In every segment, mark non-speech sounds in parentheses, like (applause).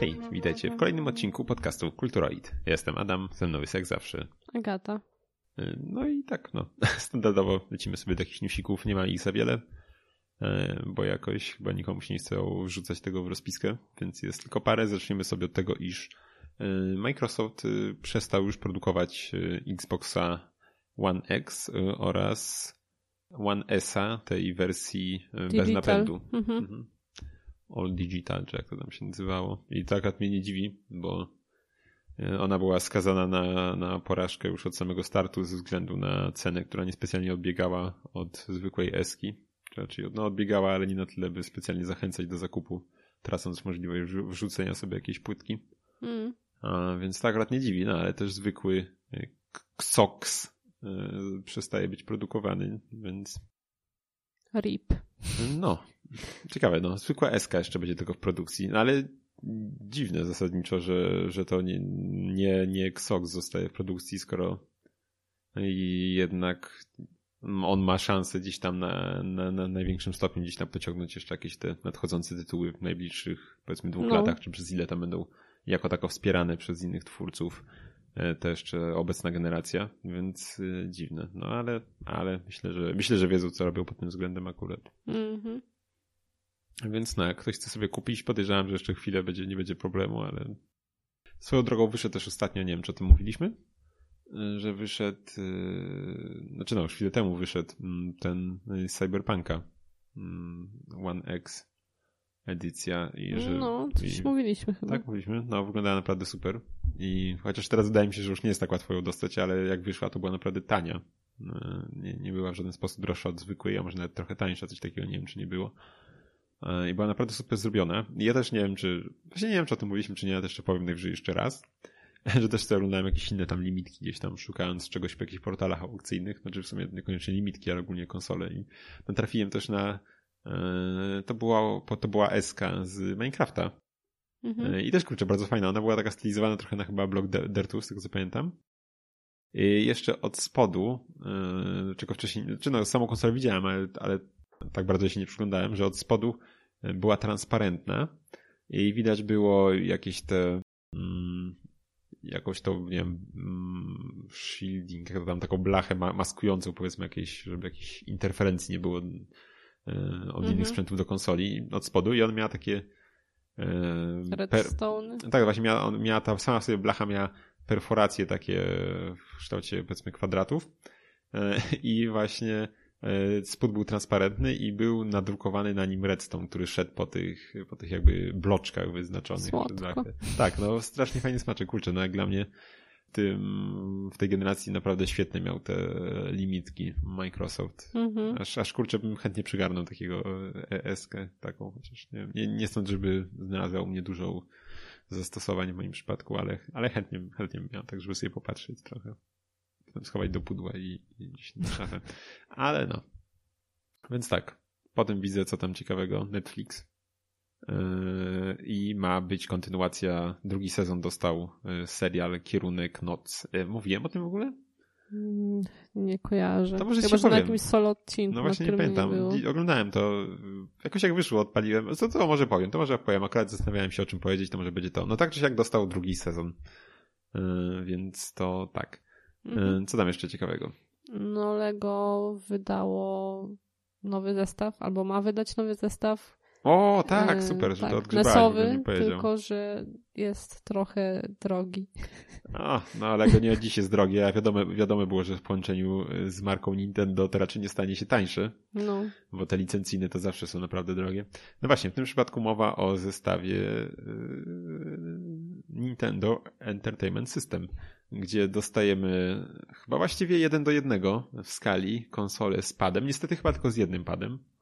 Hej, witajcie w kolejnym odcinku podcastu Kulturoid. Ja jestem Adam, ze mną jest jak zawsze. Agata. Y, No i tak, no, (laughs) standardowo lecimy sobie do jakichś newsików, nie ma ich za wiele, y, bo jakoś chyba nikomu się nie chce wrzucać tego w rozpiskę, więc jest tylko parę. Zaczniemy sobie od tego, iż y, Microsoft przestał już produkować Xboxa One X oraz One S-a, tej wersji y, bez Digital. napędu. Mhm. Mhm. All Digital, czy jak to tam się nazywało. I tak akurat mnie nie dziwi, bo e, ona była skazana na, na porażkę już od samego startu ze względu na cenę, która niespecjalnie odbiegała od zwykłej Eski. Czyli no, odbiegała, ale nie na tyle, by specjalnie zachęcać do zakupu, tracąc możliwość wrzu- wrzucenia sobie jakiejś płytki. Mm. A, więc tak akurat nie dziwi, no ale też zwykły e, Xox e, przestaje być produkowany, więc RIP. no, ciekawe, no. Zwykła SK jeszcze będzie tylko w produkcji, no ale dziwne zasadniczo, że, że to nie, nie, nie Xox zostaje w produkcji, skoro i jednak on ma szansę gdzieś tam na, na, na największym stopniu gdzieś tam pociągnąć jeszcze jakieś te nadchodzące tytuły w najbliższych powiedzmy dwóch No. latach, czy przez ile tam będą jako tako wspierane przez innych twórców e, te jeszcze obecna generacja, więc y, dziwne. No ale, ale myślę, że myślę, że wiedzą co robią pod tym względem akurat. Mhm. Więc no, jak ktoś chce sobie kupić, podejrzewam, że jeszcze chwilę będzie, nie będzie problemu, ale swoją drogą wyszedł też ostatnio, nie wiem, czy o tym mówiliśmy, y, że wyszedł, yy, znaczy no, już chwilę temu wyszedł mm, ten y, Cyberpunka mm, One X edycja i że... No, coś i, mówiliśmy chyba. tak, mówiliśmy. No, wyglądała naprawdę super. I chociaż teraz wydaje mi się, że już nie jest tak łatwo ją dostać, ale jak wyszła, to była naprawdę tania. Nie, nie była w żaden sposób droższa od zwykłej, a może nawet trochę tańsza, coś takiego, nie wiem, czy nie było. E, I była naprawdę super zrobiona. I ja też nie wiem, czy, właśnie nie wiem, czy o tym mówiliśmy, czy nie, ja też jeszcze powiem najwyżej jeszcze raz, (laughs) że też sobie oglądałem jakieś inne tam limitki gdzieś tam, szukając czegoś w jakichś portalach aukcyjnych, znaczy w sumie niekoniecznie limitki, ale ogólnie konsole i natrafiłem też na e, to była, to była SK z Minecrafta. Mhm. E, I też kurczę, bardzo fajna. Ona była taka stylizowana trochę na chyba blok de- Dirtu, z tego co pamiętam. I jeszcze od spodu, czego wcześniej, czy no, samą konsolę widziałem, ale, ale tak bardzo się nie przyglądałem, że od spodu e, była transparentna i widać było jakieś te, mm, jakąś to, nie wiem, mm, shielding, tam taką blachę ma- maskującą, powiedzmy jakieś, żeby jakiejś interferencji nie było e, od Mhm. innych sprzętów do konsoli od spodu i on miała takie per, Redstone. tak, właśnie miała, on miała ta sama sobie blacha miała perforacje takie w kształcie powiedzmy kwadratów E, i właśnie spód był transparentny i był nadrukowany na nim redstone, który szedł po tych, po tych jakby bloczkach wyznaczonych. blachę. Tak, no strasznie fajnie smaczek, kurczę, no jak dla mnie w tym, w tej generacji naprawdę świetne miał te limitki Microsoft. Mhm. Aż, aż kurczę bym chętnie przygarnął takiego ESK taką, chociaż nie, nie, nie stąd, żeby znalazła u mnie dużo zastosowań w moim przypadku, ale, ale chętnie, chętnie bym miał, tak żeby sobie popatrzeć trochę. Schować do pudła i, i gdzieś na szafę. Ale no. Więc tak. Potem widzę, co tam ciekawego. Netflix. Yy, I ma być kontynuacja. Drugi sezon dostał yy, serial Kierunek Noc. Yy, Mówiłem o tym w ogóle? Mm, Nie kojarzę. To może Chyba, że na powiem. jakimś solo odcinku, No na właśnie nie pamiętam. I Oglądałem to. Jakoś jak wyszło, odpaliłem. Co to może powiem? To może powiem. Akurat zastanawiałem się o czym powiedzieć, to może będzie to. No tak czy siak dostał drugi sezon. Yy, więc to tak. Mhm. Co tam jeszcze ciekawego? No Lego wydało nowy zestaw, albo ma wydać nowy zestaw. O, tak, E, super, że tak, to bym Nesowy, tylko że jest trochę drogi. O, no ale go nie dziś jest drogie, a wiadomo, wiadomo było, że w połączeniu z marką Nintendo to raczej nie stanie się tańsze, No. bo te licencyjne to zawsze są naprawdę drogie. No właśnie, w tym przypadku mowa o zestawie yy, Nintendo Entertainment System, gdzie dostajemy chyba właściwie jeden do jednego w skali konsolę z padem, niestety chyba tylko z jednym padem yy,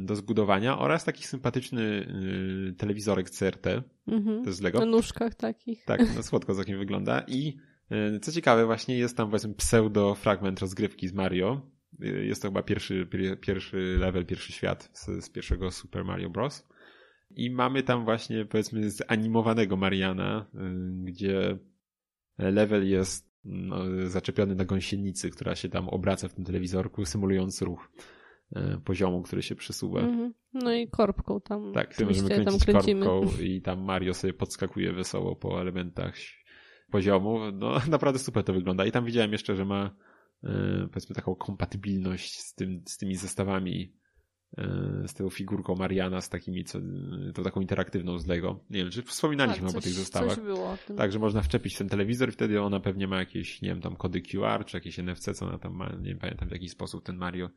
do zbudowania oraz taki sympatyczny yy, telewizorek CRT, Mhm. to jest z Lego. Na nóżkach takich. Tak, no słodko z okiem wygląda. I e, co ciekawe, właśnie jest tam powiedzmy pseudo-fragment rozgrywki z Mario. Jest to chyba pierwszy, pier- pierwszy level, pierwszy świat z, z pierwszego Super Mario Bros. I mamy tam właśnie powiedzmy zanimowanego Mariana, y, gdzie level jest no, zaczepiony na gąsienicy, która się tam obraca w tym telewizorku, symulując ruch. E, poziomu, który się przesuwa. Mhm. No i korbką tam. Tak, oczywiście możemy kręcić tam kręcimy. korbką i tam Mario sobie podskakuje wesoło po elementach poziomu. No (laughs) naprawdę super to wygląda. I tam widziałem jeszcze, że ma e, powiedzmy taką kompatybilność z, tym, z tymi zestawami e, z tą figurką Mariana, z takimi, co, tą taką interaktywną z Lego. Nie wiem, czy wspominaliśmy tak, o coś, tych zestawach. Coś było o tym. Tak, że można wczepić ten telewizor i wtedy ona pewnie ma jakieś, nie wiem, tam kody QR, czy jakieś NFC, co ona tam ma, nie wiem, pamiętam w jaki sposób ten Mario.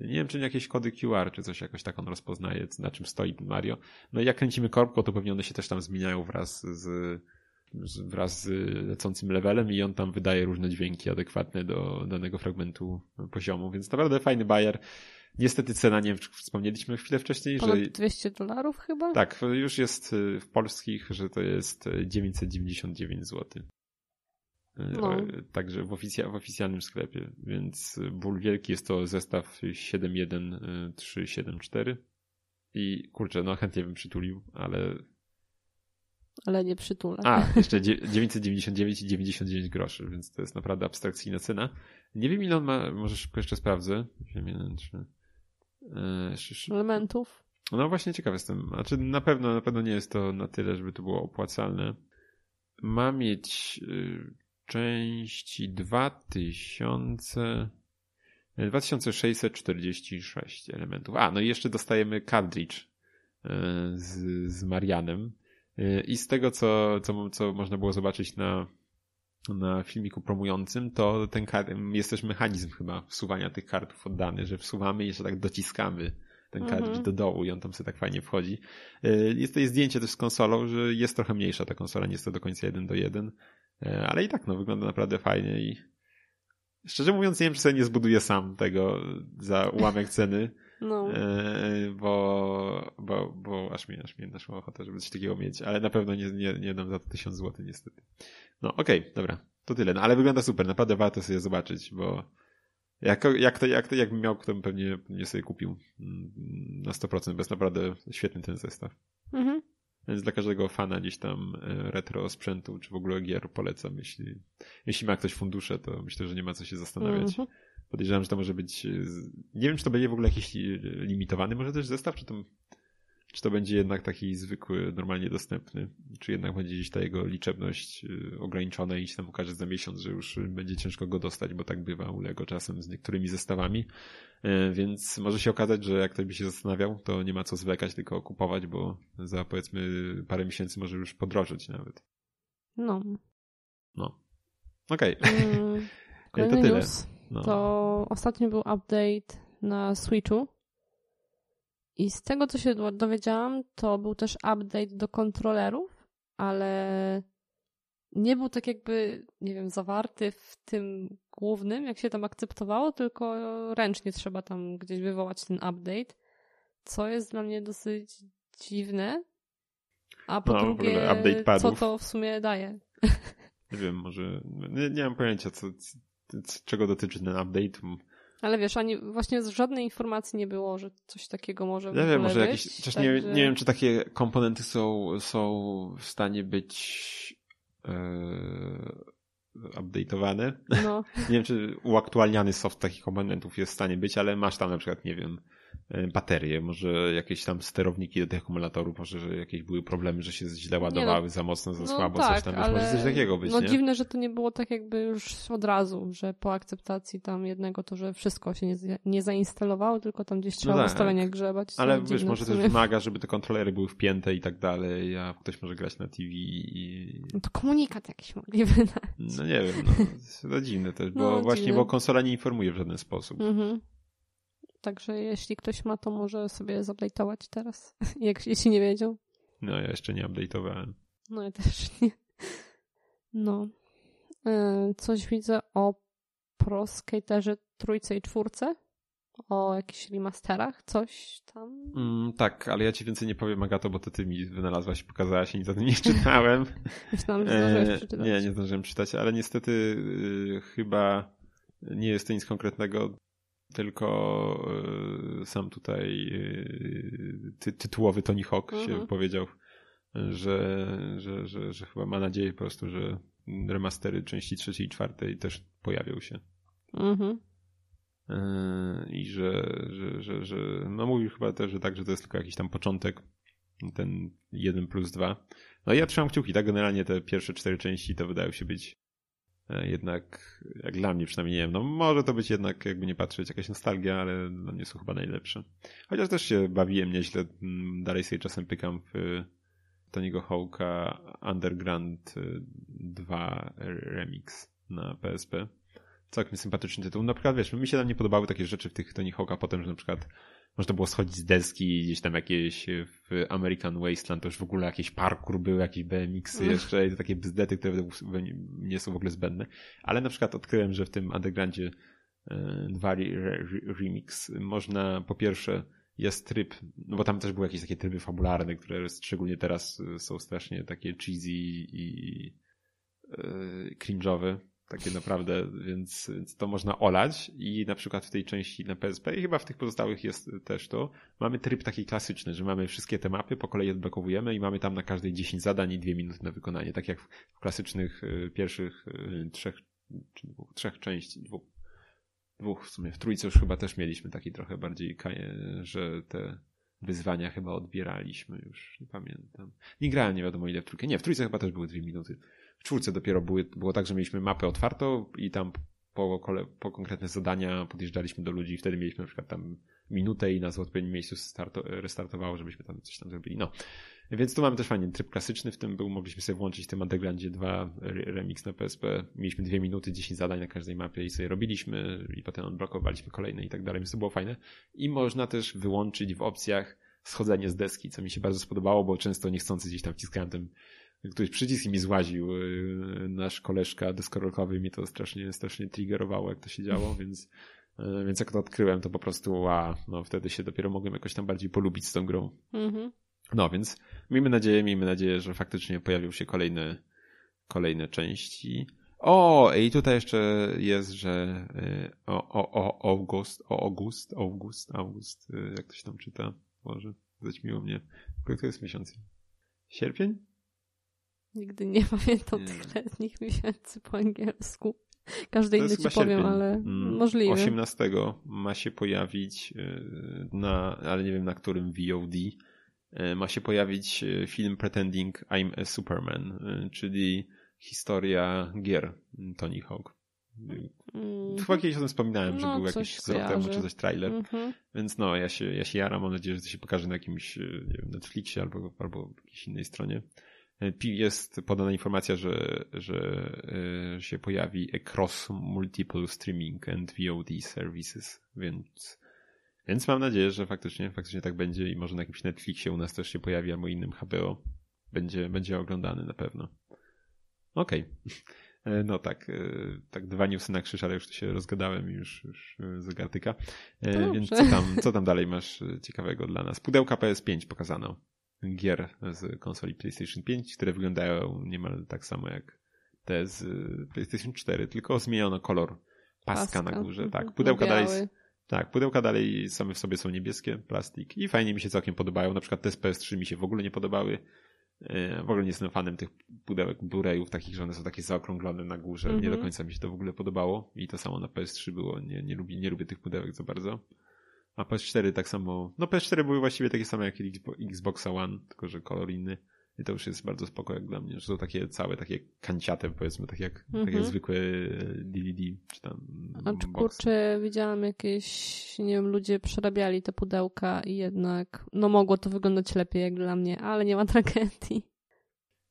Nie wiem, czy jakieś kody QR, czy coś jakoś tak on rozpoznaje, na czym stoi Mario. No i jak kręcimy korbką, to pewnie one się też tam zmieniają wraz z, z wraz z lecącym levelem i on tam wydaje różne dźwięki adekwatne do danego fragmentu poziomu, więc naprawdę fajny bajer. Niestety cena, nie wiem, wspomnieliśmy chwilę wcześniej, Ponad że 200 dolarów chyba? tak, już jest w polskich, że to jest 999 zł. No. Także w, oficja- w oficjalnym sklepie, więc ból wielki jest to zestaw 71374 i kurczę, no chętnie bym przytulił, ale Ale nie przytulę. a, jeszcze dzie- 999 i 99 groszy, więc to jest naprawdę abstrakcyjna cena. Nie wiem ile on ma, może szybko jeszcze sprawdzę. Ziemię, czy... e, jeszcze szy- Elementów. no właśnie ciekaw jestem. Znaczy na pewno, na pewno nie jest to na tyle, żeby to było opłacalne. Ma mieć y, części 2000 2646 elementów. A, no i jeszcze dostajemy cartridge y, z, z Marianem. Y, I z tego, co, co, co można było zobaczyć na, na filmiku promującym, to ten jest też mechanizm chyba wsuwania tych kartów oddany, że wsuwamy i jeszcze tak dociskamy ten Mhm. cartridge do dołu i on tam sobie tak fajnie wchodzi. Jest to jest zdjęcie też z konsolą, że jest trochę mniejsza ta konsola, nie jest to do końca 1 do 1, y, ale i tak no wygląda naprawdę fajnie i szczerze mówiąc nie wiem, czy sobie nie zbuduję sam tego za ułamek ceny, (laughs) No. y, bo, bo, bo aż mi, aż mi naszła ochota, żeby coś takiego mieć, ale na pewno nie, nie, nie dam za to 1000 zł niestety. No okej, dobra, to tyle, no ale wygląda super, naprawdę warto sobie zobaczyć, bo jak, jak, to, jak to, jakbym miał, to bym pewnie, pewnie sobie kupił mm, na 100%, bo jest naprawdę świetny ten zestaw. Mhm. Więc dla każdego fana gdzieś tam e, retro sprzętu, czy w ogóle gier polecam. Jeśli, jeśli ma ktoś fundusze, to myślę, że nie ma co się zastanawiać. Mhm. Podejrzewam, że to może być. e, Nie wiem, czy to będzie w ogóle jakiś e, limitowany może też zestaw, czy to, czy to będzie jednak taki zwykły, normalnie dostępny, czy jednak będzie gdzieś ta jego liczebność e, ograniczona i się tam okaże za miesiąc, że już będzie ciężko go dostać, bo tak bywa u Lego czasem z niektórymi zestawami. E, Więc może się okazać, że jak ktoś by się zastanawiał, to nie ma co zwlekać, tylko kupować, bo za powiedzmy parę miesięcy może już podrożyć nawet. No. No. Okej. Mm, (laughs) Kolejny to tyle. news. No. To ostatnio był update na Switchu. I z tego, co się do- dowiedziałam, to był też update do kontrolerów, ale nie był tak jakby, nie wiem, zawarty w tym głównym, jak się tam akceptowało, tylko ręcznie trzeba tam gdzieś wywołać ten update, co jest dla mnie dosyć dziwne. A po No, drugie, co to w sumie daje? Nie wiem, może. Nie, nie mam pojęcia, co, czego dotyczy ten update. Ale wiesz, ani właśnie z żadnej informacji nie było, że coś takiego może Ja wiem, może jakieś. Chociaż nie, nie wiem, czy takie komponenty są, są w stanie być e, update'owane. No, (laughs) Nie wiem, czy uaktualniany soft takich komponentów jest w stanie być, ale masz tam na przykład, nie wiem, baterie, może jakieś tam sterowniki do tych akumulatorów, może że jakieś były problemy, że się źle ładowały za mocno, za no słabo, tak, coś tam, ale może coś takiego być, no nie? dziwne, że to nie było tak jakby już od razu, że po akceptacji tam jednego to, że wszystko się nie, nie zainstalowało, tylko tam gdzieś trzeba tak. w ustawieniach grzebać. Ale wiesz, może też wymaga, żeby te kontrolery były wpięte i tak dalej, a ktoś może grać na TV i... No to komunikat jakiś mogli wydać. No nie wiem, no, to dziwne też, bo No, właśnie, dziwne. bo konsola nie informuje w żaden sposób. Mhm. Także jeśli ktoś ma, to może sobie zaplejtować teraz, (laughs) jak, jeśli nie wiedział. No ja jeszcze nie update'owałem. No ja też (laughs) nie. No. E, Coś widzę o Pro Skaterze trójce i czwórce. O jakichś remasterach, coś tam. Mm, tak, ale ja ci więcej nie powiem, Agato, bo to ty mi wynalazłaś i pokazałaś i nic o tym nie (laughs) czytałem. Myślałam, że zdążyłeś E, przeczytać. nie, nie zdążyłem czytać, ale niestety y, chyba nie jest to nic konkretnego, tylko y, sam tutaj y, ty, tytułowy Tony Hawk się Mhm. powiedział, że, że, że, że chyba ma nadzieję po prostu, że remastery części trzeciej i czwartej też pojawią się. Mhm. i że, że, że, że no mówił chyba też, że tak, że to jest tylko jakiś tam początek, ten 1 plus 2. No i ja trzymam kciuki, tak generalnie te pierwsze cztery części to wydają się być e, jednak, jak dla mnie przynajmniej, nie wiem, no może to być jednak, jakby nie patrzeć, jakaś nostalgia, ale dla mnie są chyba najlepsze. Chociaż też się bawiłem nieźle, mm, dalej sobie czasem pykam w Tony'ego Hawka Underground 2 y, Remix na PSP. Całkiem sympatyczny tytuł. Na przykład, wiesz, mi się tam nie podobały takie rzeczy w tych Tony Hawka potem, że na przykład można było schodzić z deski gdzieś tam jakieś w American Wasteland, to już w ogóle jakieś parkour były, jakieś BMX-y jeszcze i to takie bzdety, które nie są w ogóle zbędne. Ale na przykład odkryłem, że w tym Undergroundzie 2 y, Remix można po pierwsze jest tryb, no bo tam też były jakieś takie tryby fabularne, które szczególnie teraz y, są strasznie takie cheesy i cringe'owe, takie naprawdę, więc, więc to można olać i na przykład w tej części na PSP i chyba w tych pozostałych jest też to, mamy tryb taki klasyczny, że mamy wszystkie te mapy, po kolei odblokowujemy i mamy tam na każdej 10 zadań i 2 minuty na wykonanie, tak jak w klasycznych y, pierwszych y, trzech, czy dwóch, trzech części, dwóch, dwóch w sumie. W trójce już chyba też mieliśmy taki trochę bardziej, że te wyzwania chyba odbieraliśmy już, nie pamiętam. Nie grałem nie wiadomo ile w trójkę. Nie, w trójce chyba też były dwie minuty. W czwórce dopiero były, było tak, że mieliśmy mapę otwartą i tam po, po konkretne zadania podjeżdżaliśmy do ludzi i wtedy mieliśmy na przykład tam minutę i nas w odpowiednim miejscu starto, restartowało, żebyśmy tam coś tam zrobili. No. Więc tu mamy też fajnie tryb klasyczny, w tym był, mogliśmy sobie włączyć w tym Undergroundzie 2 remix na PSP. Mieliśmy dwie minuty, 10 zadań na każdej mapie i sobie robiliśmy i potem odblokowaliśmy kolejne i tak dalej, więc to było fajne. I można też wyłączyć w opcjach schodzenie z deski, co mi się bardzo spodobało, bo często niechcący gdzieś tam wciskałem ten któryś przycisk i mi złaził yy, nasz koleżka deskorolkowy mnie to strasznie, strasznie triggerowało, jak to się działo, (laughs) więc, yy, więc jak to odkryłem, to po prostu a, no wtedy się dopiero mogłem jakoś tam bardziej polubić z tą grą. Mhm. No więc miejmy nadzieję, miejmy nadzieję, że faktycznie pojawią się kolejne, kolejne części. O, i tutaj jeszcze jest, że yy, o, o, o, August, o, August, August, August, jak to się tam czyta? Może, zaćmiło mnie. Który to jest miesiąc? Sierpień? Nigdy nie (laughs) pamiętam nie. tych letnich miesięcy po angielsku. Każdy inny ci powiem, ale mm, możliwe. 18 ma się pojawić y, na, ale nie wiem na którym VOD, y, ma się pojawić y, film Pretending I'm a Superman, czyli historia gier Tony Hawk. Mm. Chyba kiedyś o tym wspominałem, no, że był jakiś rok temu czy coś trailer. Mm -hmm. Więc no, ja się, ja się jaram, mam nadzieję, że to się pokaże na jakimś nie wiem, Netflixie albo, albo jakiejś innej stronie jest podana informacja, że, że e, się pojawi across multiple streaming and VOD services, więc, więc mam nadzieję, że faktycznie, faktycznie tak będzie i może na jakimś Netflixie u nas też się pojawi albo innym HBO. Będzie, będzie oglądany na pewno. Okej. Okay. E, no tak, e, tak dwa newsy na krzyż, ale już się rozgadałem już, już zegartyka. Więc co tam, co tam dalej masz ciekawego dla nas? Pudełka PS5 pokazano gier z konsoli PlayStation 5, które wyglądają niemal tak samo jak te z PlayStation 4, tylko zmieniono kolor paska, paska. na górze. Mhm. Tak, pudełka dalej, tak, pudełka dalej same w sobie są niebieskie, plastik i fajnie mi się całkiem podobają. Na przykład te z PS3 mi się w ogóle nie podobały. E, w ogóle nie jestem fanem tych pudełek Blu-rayów takich, że one są takie zaokrąglone na górze. Nie do mhm. końca mi się to w ogóle podobało i to samo na PS3 było. Nie, nie, lubię, nie lubię tych pudełek za bardzo. A PS4 tak samo. No PS4 były właściwie takie same jak Xbox One, tylko że kolor inny. I to już jest bardzo spoko jak dla mnie, że są takie całe, takie kanciate powiedzmy, tak jak, mm -hmm. tak jak zwykłe DVD, czy tam A czy kurczę, widziałam jakieś, nie wiem, ludzie przerabiali te pudełka i jednak, no mogło to wyglądać lepiej jak dla mnie, ale nie ma tragedii.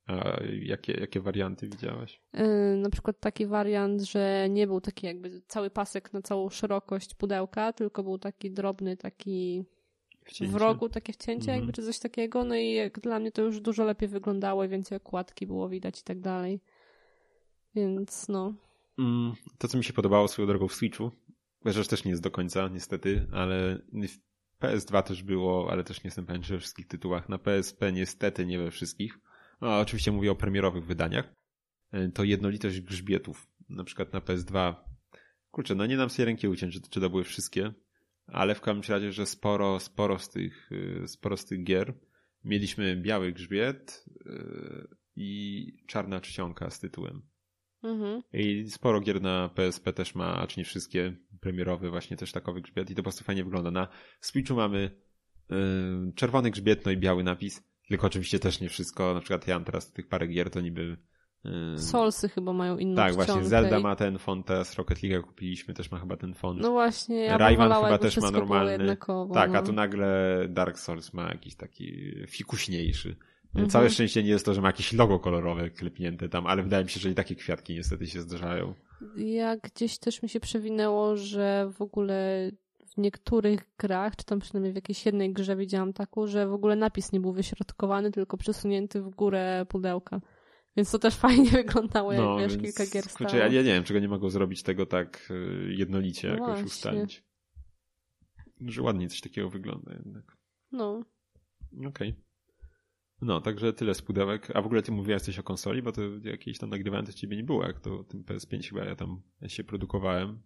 A jakie, jakie warianty widziałaś? Yy, na przykład taki wariant, że nie był taki jakby cały pasek na całą szerokość pudełka, tylko był taki drobny, taki wcięcie. w rogu, takie wcięcie mhm. jakby, czy coś takiego. No i jak dla mnie to już dużo lepiej wyglądało i więcej okładki było widać i tak dalej. Więc no. Mm, to, co mi się podobało swoją drogą w Switchu, rzecz też nie jest do końca, niestety, ale w PS2 też było, ale też nie jestem pewien, czy we wszystkich tytułach. Na PSP niestety nie we wszystkich no, oczywiście mówię o premierowych wydaniach, e, to jednolitość grzbietów, na przykład na PS2, kurczę, no nie dam sobie ręki uciąć, czy, czy to były wszystkie, ale w każdym razie, że sporo, sporo z tych, e, sporo z tych gier mieliśmy biały grzbiet e, i czarna czcionka z tytułem. Mhm. I sporo gier na PSP też ma, a czy nie wszystkie, premierowy właśnie też takowy grzbiet i to po prostu fajnie wygląda. Na Switchu mamy czerwony grzbiet, no i biały napis, tylko oczywiście też nie wszystko, na przykład ja mam teraz tych parę gier, to niby yy, Solsy chyba mają inną Tak, właśnie Zelda ma ten font, teraz Rocket League kupiliśmy, też ma chyba ten font. No właśnie, ja Rayman chyba też ma normalny. Tak, no. a tu nagle Dark Souls ma jakiś taki fikuśniejszy. Mhm. Całe szczęście nie jest to, że ma jakieś logo kolorowe klepnięte tam, ale wydaje mi się, że i takie kwiatki niestety się zdarzają. Ja gdzieś też mi się przewinęło, że w ogóle w niektórych grach, czy tam przynajmniej w jakiejś jednej grze widziałam taką, że w ogóle napis nie był wyśrodkowany, tylko przesunięty w górę pudełka. Więc to też (laughs) fajnie wyglądało, jak no, wiesz, kilka gier stało. ja, ja nie wiem, czego nie mogą zrobić tego tak y, jednolicie, no jakoś właśnie. ustalić. Że ładnie coś takiego wygląda jednak. No. Okej. Okay. No, także tyle z pudełek. A w ogóle ty mówiłaś coś o konsoli, bo to jakieś tam nagrywałem, to ciebie nie było, jak to tym PS5 chyba ja tam się produkowałem.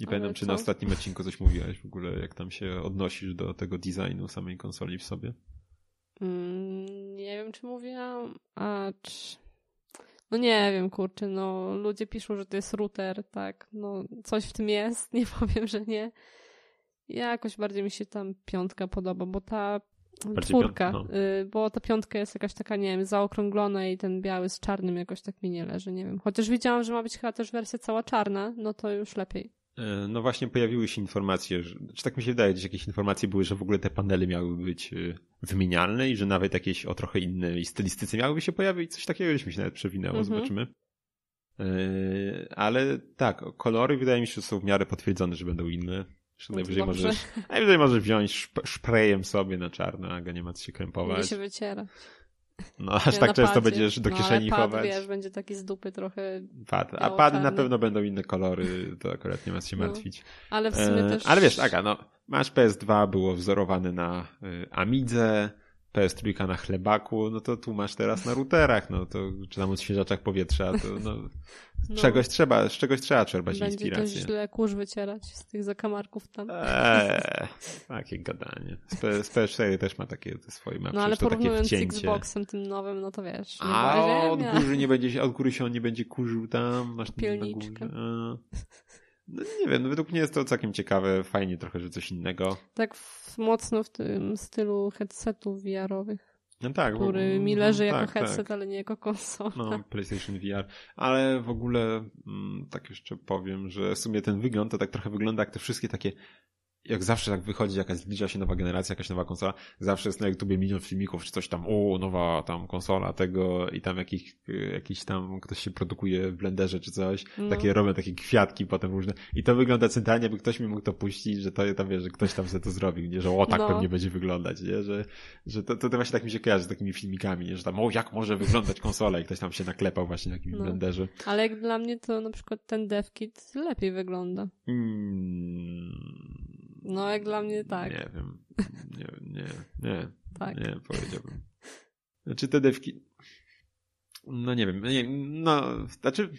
Nie Ale pamiętam, czy na ostatnim odcinku coś mówiłaś w ogóle, jak tam się odnosisz do tego designu samej konsoli w sobie. Mm, nie wiem, czy mówiłam, a czy... No nie wiem, kurczę, no ludzie piszą, że to jest router, tak, no coś w tym jest, (laughs) nie powiem, że nie. Ja jakoś bardziej mi się tam piątka podoba, bo ta Bardziej czwórka, piąt, no. y, bo ta piątka jest jakaś taka, nie wiem, zaokrąglona i ten biały z czarnym jakoś tak mi nie leży, nie wiem. Chociaż widziałam, że ma być chyba też wersja cała czarna, no to już lepiej. E, no właśnie pojawiły się informacje, że, czy tak mi się wydaje, że jakieś informacje były, że w ogóle te panele miały być y, wymienialne i że nawet jakieś o trochę innej stylistyce miałyby się pojawić. Coś takiego już mi się nawet przewinęło, mhm. zobaczymy. E, ale tak, kolory wydaje mi się, że są w miarę potwierdzone, że będą inne. Że no najwyżej możesz, najwyżej możesz wziąć szp szprejem sobie na czarno, a go nie ma co się krępować. Nie się wyciera. No, aż tak często będziesz do no, kieszeni no, ale pad, wiesz, będzie taki z dupy trochę Pad. A pady na pewno będą inne kolory, to akurat nie ma się no. martwić. Ale w sumie e, też... Ale wiesz, Aga, no, masz PS2, było wzorowane na y, Amidze, PS3 na chlebaku, no to tu masz teraz na routerach, no to czy tam odświeżaczach powietrza, to no, (laughs) no. czegoś trzeba, z czegoś trzeba czerpać Będzie inspirację. Będzie źle kurz wycierać z tych zakamarków tam. Eee, takie gadanie. Z, P, z PS4 też ma takie swoje, ma No ale porównując z Xboxem tym nowym, no to wiesz. A od góry nie będzie, od góry się on nie będzie kurzył tam, masz Pielniczkę. No, nie wiem, no według mnie jest to całkiem ciekawe, fajnie trochę, że coś innego. Tak w, mocno w tym stylu headsetów VR-owych. No tak. Który bo, mi leży jako tak, headset, tak. ale nie jako konsola. No, (laughs) PlayStation VR. Ale w ogóle, mm, tak jeszcze powiem, że w sumie ten wygląd to tak trochę wygląda jak te wszystkie takie jak zawsze tak wychodzi jakaś, zbliża się nowa generacja, jakaś nowa konsola, zawsze jest na YouTubie milion filmików, czy coś tam, o, nowa tam konsola tego i tam jakiś, jakiś tam ktoś się produkuje w blenderze czy coś, no. takie robią takie kwiatki potem różne i to wygląda centralnie, by ktoś mi mógł to puścić, że to tam, wie, że ktoś tam sobie to zrobił, nie, że o, tak no. pewnie będzie wyglądać, nie, że, że to, to, to, właśnie tak mi się kojarzy z takimi filmikami, nie, że tam, o, jak może wyglądać konsola i ktoś tam się naklepał właśnie na jakimś no. blenderze. Ale jak dla mnie to na przykład ten DevKit lepiej wygląda. Hmm. No, jak dla mnie tak. Nie wiem. Nie, nie, nie. (laughs) tak. Nie, powiedziałbym. Znaczy te dewki... No nie wiem. Nie, no, znaczy...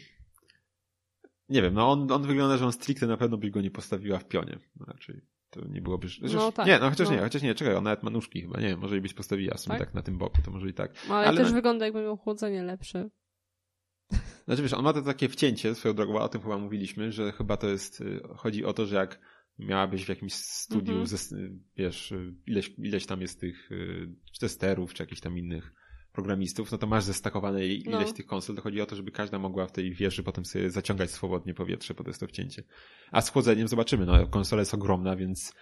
Nie wiem, no on, on wygląda, że on stricte na pewno by go nie postawiła w pionie. No, raczej to nie byłoby... Chociaż, no tak. Nie, no chociaż no. nie, chociaż nie, czekaj, on nawet ma nóżki chyba, nie może i byś postawiła sobie tak? tak na tym boku, to może i tak. No, ale, ale też wygląda jakby miał chłodzenie lepsze. Znaczy wiesz, on ma to takie wcięcie swoją drogą, o tym chyba mówiliśmy, że chyba to jest, y, chodzi o to, że jak miałabyś w jakimś studiu, mm -hmm. wiesz, ileś, ileś tam jest tych y, czy testerów, czy jakichś tam innych programistów, no to masz zestakowane ileś no. tych konsol, to chodzi o to, żeby każda mogła w tej wieży potem sobie zaciągać swobodnie powietrze pod to wcięcie. A z chłodzeniem zobaczymy, no konsola jest ogromna, więc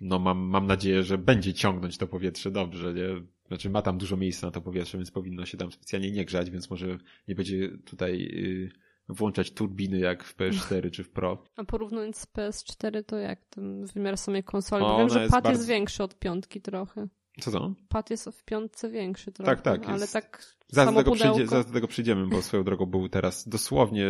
no mam, mam nadzieję, że będzie ciągnąć to powietrze dobrze, nie? Znaczy ma tam dużo miejsca na to powietrze, więc powinno się tam specjalnie nie grzać, więc może nie będzie tutaj... Yy, włączać turbiny jak w PS4 czy w Pro. A porównując z PS4 to jak ten wymiar samej konsoli? Bo wiem, że pad jest, bardzo... jest większy od piątki trochę. Co to? Pad jest w piątce większy trochę. Tak, tak. Ale tak zaraz do, tego przyjdzie, zaraz do tego przyjdziemy, bo swoją drogą był teraz dosłownie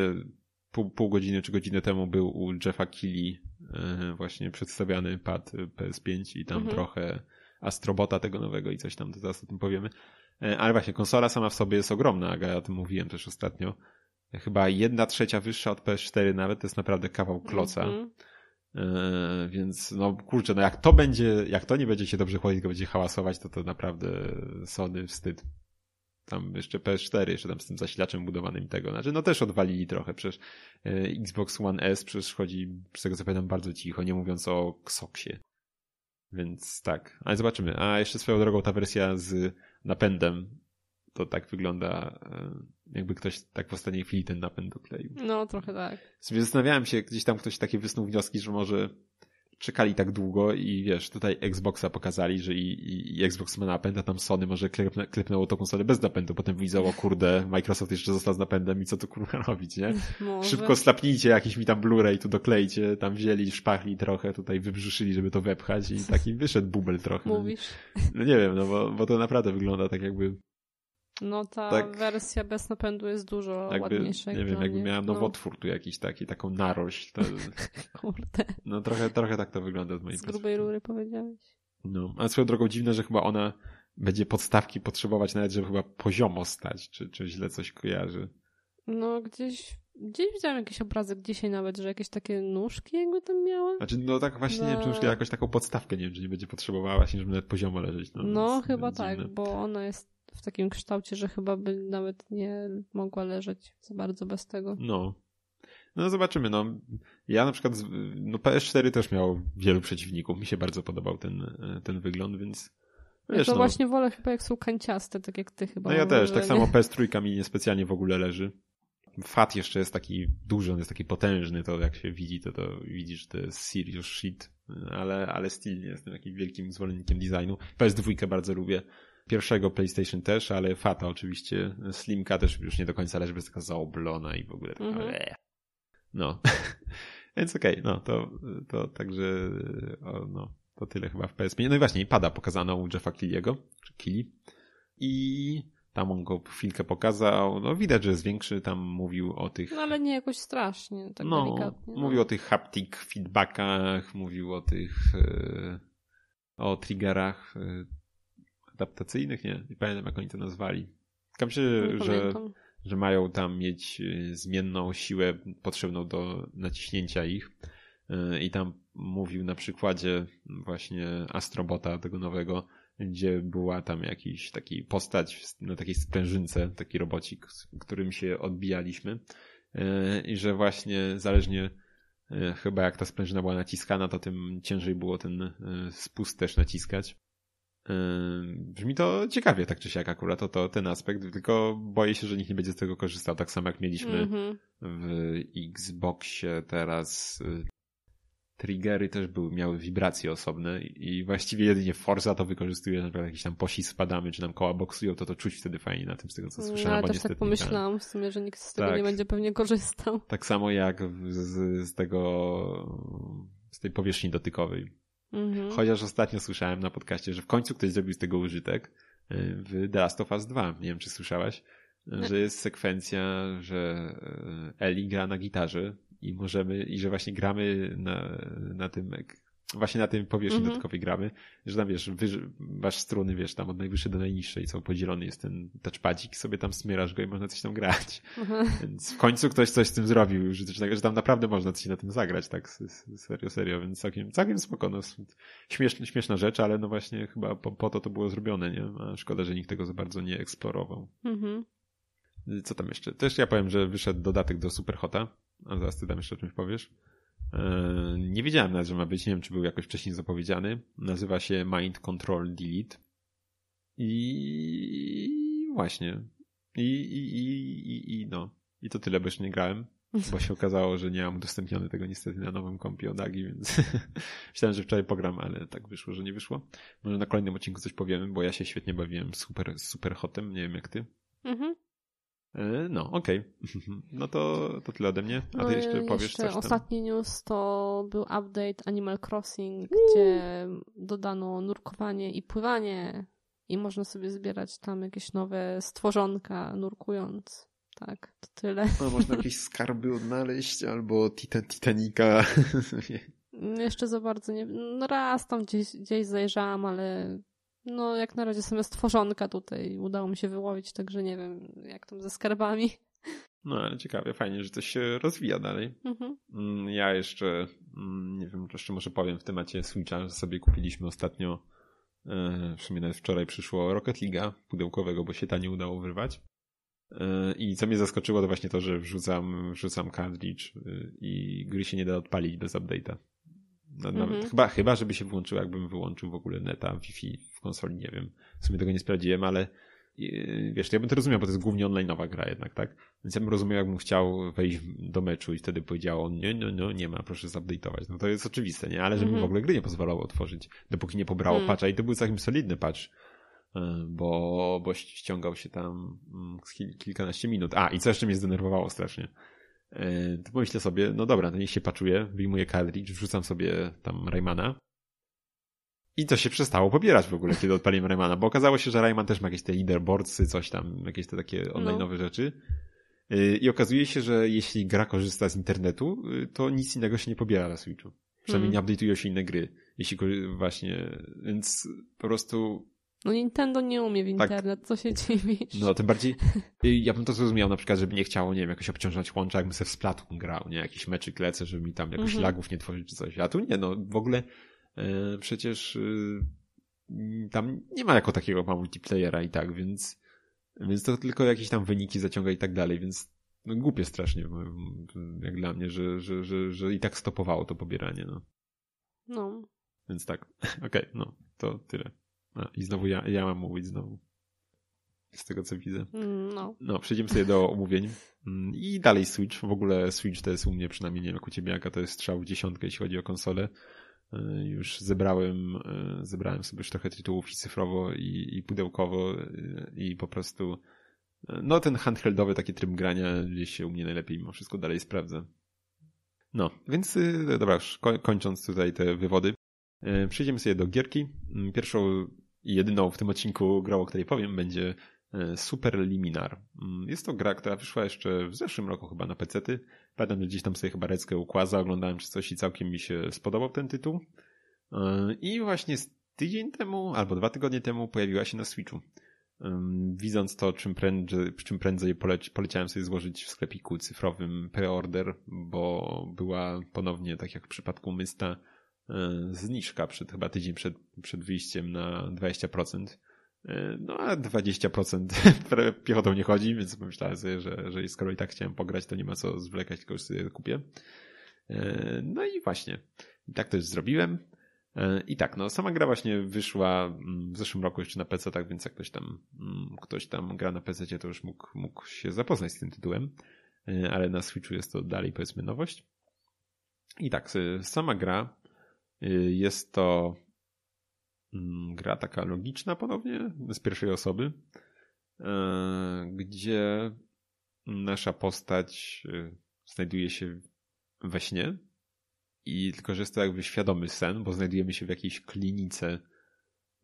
pół, pół godziny czy godzinę temu był u Jeffa Keighley yy, właśnie przedstawiany pad PS5 i tam mhm. trochę Astrobota tego nowego i coś tam, to zaraz o tym powiemy. Yy, ale właśnie, konsola sama w sobie jest ogromna, ja o tym mówiłem też ostatnio chyba jedna trzecia wyższa od PS4 nawet, to jest naprawdę kawał kloca. Mm -hmm. więc no kurczę, no jak to będzie, jak to nie będzie się dobrze chłodzić, tylko będzie hałasować, to to naprawdę Sony wstyd. tam jeszcze PS4, jeszcze tam z tym zasilaczem budowanym tego. Znaczy, no też odwalili trochę, przecież e, Xbox One S przecież chodzi, z tego co pamiętam, bardzo cicho, nie mówiąc o Ksoksie. Więc tak, ale zobaczymy. A jeszcze swoją drogą ta wersja z napędem, to tak wygląda, e, jakby ktoś tak w ostatniej chwili ten napęd dokleił. No, trochę tak. Sobie zastanawiałem się, gdzieś tam ktoś takie wysnuł wnioski, że może czekali tak długo i wiesz, tutaj Xboxa pokazali, że i, i, i Xbox ma napęd, a tam Sony może klepnę, klepnęło tą konsolę bez napędu, potem widzą, o kurde, Microsoft jeszcze został z napędem i co tu kurwa robić, nie? (laughs) Może. Szybko slapnijcie jakiś mi tam Blu-ray, tu doklejcie, tam wzięli, szpachli trochę, tutaj wybrzyszyli, żeby to wepchać i (laughs) taki wyszedł bubel trochę. Mówisz? No nie wiem, no bo, bo to naprawdę wygląda tak jakby No ta Tak. wersja bez napędu jest dużo jakby, ładniejsza. nie wiem, jakby miała No, nowotwór tu jakiś taki, taką narość, to, (laughs) Kurde, no trochę, trochę tak to wygląda z mojej z grubej rury powiedziałeś. No, a swoją drogą dziwne, że chyba ona będzie podstawki potrzebować nawet, żeby chyba poziomo stać, czy, czy źle coś kojarzy. No gdzieś, gdzieś widziałam jakiś obrazek dzisiaj nawet, że jakieś takie nóżki jakby tam miała. Znaczy, no tak właśnie, nie wiem, czy jakoś taką podstawkę, nie wiem, czy nie będzie potrzebowała właśnie, żeby nawet poziomo leżeć. No, No, chyba tak, dziwne. bo ona jest w takim kształcie, że chyba by nawet nie mogła leżeć za bardzo bez tego. No. No zobaczymy, no. Ja na przykład, no PS4 też miał wielu przeciwników, mi się bardzo podobał ten, e, ten wygląd, więc Ja wiesz, to no. właśnie wolę chyba jak są kanciaste, tak jak ty chyba. No ja też, tak samo (laughs) PS3 mi niespecjalnie w ogóle leży. Fat jeszcze jest taki duży, on jest taki potężny, to jak się widzi, to, to widzisz, że to jest serious shit, ale, ale still nie jestem jakimś wielkim zwolennikiem designu. PS2 bardzo lubię. Pierwszego PlayStation też, ale Fata oczywiście. Slimka też już nie do końca leży, bo jest taka zaoblona i w ogóle taka... Mhm. eee. No. (laughs) Więc okej, no to, to także o, no, to tyle chyba w PS5. No i właśnie, i pada pokazano u Jeffa Killiego, czy Killi. I tam on go chwilkę pokazał. No widać, że jest większy, tam mówił o tych... No ale nie jakoś strasznie, tak no, delikatnie. No. mówił o tych haptic feedbackach, mówił o tych e, o triggerach e, adaptacyjnych, nie? Nie pamiętam jak oni to nazwali. Tam się, Nie że, pamiętam. że mają tam mieć e, zmienną siłę potrzebną do naciśnięcia ich. E, I tam mówił na przykładzie właśnie Astrobota tego nowego, gdzie była tam jakiś taki postać na takiej sprężynce, taki robocik, z którym się odbijaliśmy. E, I że właśnie zależnie chyba jak ta sprężyna była naciskana, to tym ciężej było ten spust też naciskać. Brzmi to ciekawie, tak czy siak akurat, to, to ten aspekt, tylko boję się, że nikt nie będzie z tego korzystał, tak samo jak mieliśmy Mhm. w Xboxie teraz y, triggery też były, miały wibracje osobne i właściwie jedynie Forza to wykorzystuje, na przykład jakiś tam posi spadamy, czy nam koła boksują, to to czuć wtedy fajnie na tym, z tego co No, słyszałem, ja też niestety tak pomyślałam w sumie, że nikt z tego Tak. nie będzie pewnie korzystał. Tak samo jak z, z tego, z tej powierzchni dotykowej. Mhm. Chociaż ostatnio słyszałem na podcaście, że w końcu ktoś zrobił z tego użytek y, w The Last of Us 2. Nie wiem, czy słyszałaś, y, że jest sekwencja, że y, Eli gra na gitarze i możemy, i że właśnie gramy na, na tym, właśnie na tym powierzchni Mhm. dodatkowej gramy, że tam wiesz, masz struny, wiesz, tam od najwyższej do najniższej, są podzielony jest ten touchpadzik, sobie tam smierasz go i można coś tam grać. Aha. Więc w końcu ktoś coś z tym zrobił, że, że tam naprawdę można coś na tym zagrać, tak serio, serio, więc całkiem, całkiem spoko, no, śmieszna, śmieszna rzecz, ale no właśnie chyba po, po to to było zrobione, nie? A szkoda, że nikt tego za bardzo nie eksplorował. Mhm. Co tam jeszcze? Też ja powiem, że wyszedł dodatek do Superhota, a zaraz ty tam jeszcze o czymś powiesz. Eee, Nie wiedziałem nawet, że ma być, nie wiem, czy był jakoś wcześniej zapowiedziany. Nazywa się Mind Control Delete. I właśnie. I, i, i, i, no. I to tyle, bo jeszcze nie grałem, bo się okazało, że nie mam udostępniony tego niestety na nowym kompie od Agi, więc (laughs) myślałem, że wczoraj pogram, ale tak wyszło, że nie wyszło. Może na kolejnym odcinku coś powiemy, bo ja się świetnie bawiłem super, z Superhotem, nie wiem jak ty. Mhm. E, No, okej. (laughs) No to, to tyle ode mnie. A ty No, jeszcze powiesz jeszcze coś tam? Ostatni news to był update Animal Crossing, gdzie dodano nurkowanie i pływanie i można sobie zbierać tam jakieś nowe stworzonka nurkując. Tak, to tyle. No, można jakieś (laughs) skarby odnaleźć, albo titan, Titanica. Jeszcze za bardzo nie... No raz tam gdzieś, gdzieś zajrzałam, ale no jak na razie same stworzonka tutaj udało mi się wyłowić, także nie wiem jak tam ze skarbami. No, ale ciekawie, fajnie, że to się rozwija dalej. Mhm. Mm, Ja jeszcze, mm, nie wiem, jeszcze może powiem w temacie Switcha, że sobie kupiliśmy ostatnio W sumie nawet wczoraj przyszło Rocket League'a pudełkowego, bo się ta nie udało wyrwać. I co mnie zaskoczyło, to właśnie to, że wrzucam, wrzucam cartridge i gry się nie da odpalić bez update'a. Nawet, mhm. chyba, chyba, żeby się włączył, jakbym wyłączył w ogóle neta, Wi-Fi w konsoli, nie wiem. W sumie tego nie sprawdziłem, ale wiesz, ja bym to rozumiał, bo to jest głównie online'owa gra jednak, tak? Więc ja bym rozumiał, jakbym chciał wejść do meczu i wtedy powiedział on, nie, no, no, nie ma, proszę zupdate'ować. No to jest oczywiste, nie? Ale żeby mm -hmm. w ogóle gry nie pozwalało otworzyć, dopóki nie pobrało mm. patcha i to był całkiem solidny patch, e, bo, bo ściągał się tam mm, kilkanaście minut. A, i co jeszcze mnie zdenerwowało strasznie. E, to pomyślę sobie, no dobra, to niech się paczuje, wyjmuję cartridge, wrzucam sobie tam Raymana i to się przestało pobierać w ogóle, kiedy odpaliłem Raymana, bo okazało się, że Rayman też ma jakieś te leaderboardsy, coś tam, jakieś te takie online'owe no. rzeczy. Y, I okazuje się, że jeśli gra korzysta z internetu, y, to nic innego się nie pobiera na Switchu. Przynajmniej hmm. nie update'ują się inne gry. Jeśli właśnie, więc po prostu no Nintendo nie umie w tak. internet, tak. co się dziwisz. No, tym bardziej, y, ja bym to zrozumiał na przykład, żeby nie chciało, nie wiem, jakoś obciążać łącza, jakbym sobie w Splatoon grał, nie? Jakiś meczyk lecę, żeby mi tam jakoś mm -hmm. lagów nie tworzyć czy coś. A tu nie, no, w ogóle przecież y, tam nie ma jako takiego ma multiplayera i tak, więc, więc to tylko jakieś tam wyniki zaciąga i tak dalej, więc no, głupie strasznie, jak dla mnie, że, że, że, że i tak stopowało to pobieranie. No. no. Więc tak, (laughs) okej, okay, no, to tyle. A, I znowu ja, ja mam mówić znowu. Z tego co widzę. No. No, przejdziemy sobie do omówień. Mm, I dalej Switch. W ogóle Switch to jest u mnie przynajmniej, nie wiem jak u ciebie, jaka to jest strzał w dziesiątkę, jeśli chodzi o konsolę. E, już zebrałem, e, zebrałem sobie już trochę tytułów i cyfrowo, i, i pudełkowo, e, i po prostu no ten handheldowy taki tryb grania gdzieś się u mnie najlepiej mimo wszystko dalej sprawdza. No, więc dobra, kończąc tutaj te wywody, przejdziemy sobie do gierki. Mm, pierwszą i jedyną w tym odcinku grą, o której powiem, będzie Super Liminar. Mm, jest to gra, która wyszła jeszcze w zeszłym roku chyba na PC-ty. Pamiętam, że gdzieś tam sobie chyba Reckę ukłaza, oglądałem czy coś i całkiem mi się spodobał ten tytuł. E, I właśnie tydzień temu, albo dwa tygodnie temu pojawiła się na Switchu. Widząc to, czym prędzej, czym prędzej poleci, poleciałem sobie złożyć w sklepiku cyfrowym preorder, bo była ponownie, tak jak w przypadku Mysta, e, zniżka przed, chyba tydzień przed, przed wyjściem na 20%. E, no a 20% (laughs) piechotą nie chodzi, więc pomyślałem sobie, że, że skoro i tak chciałem pograć, to nie ma co zwlekać, tylko już sobie kupię. E, no i właśnie. Tak też zrobiłem. E, I tak, no sama gra właśnie wyszła mm, w zeszłym roku jeszcze na PC, tak więc jak ktoś tam, mm, ktoś tam gra na PC, to już mógł, mógł się zapoznać z tym tytułem. Ale na Switchu jest to dalej powiedzmy nowość. I tak, sama gra jest to gra taka logiczna ponownie, z pierwszej osoby, e, gdzie nasza postać e, znajduje się we śnie i tylko, że jest to jakby świadomy sen, bo znajdujemy się w jakiejś klinice,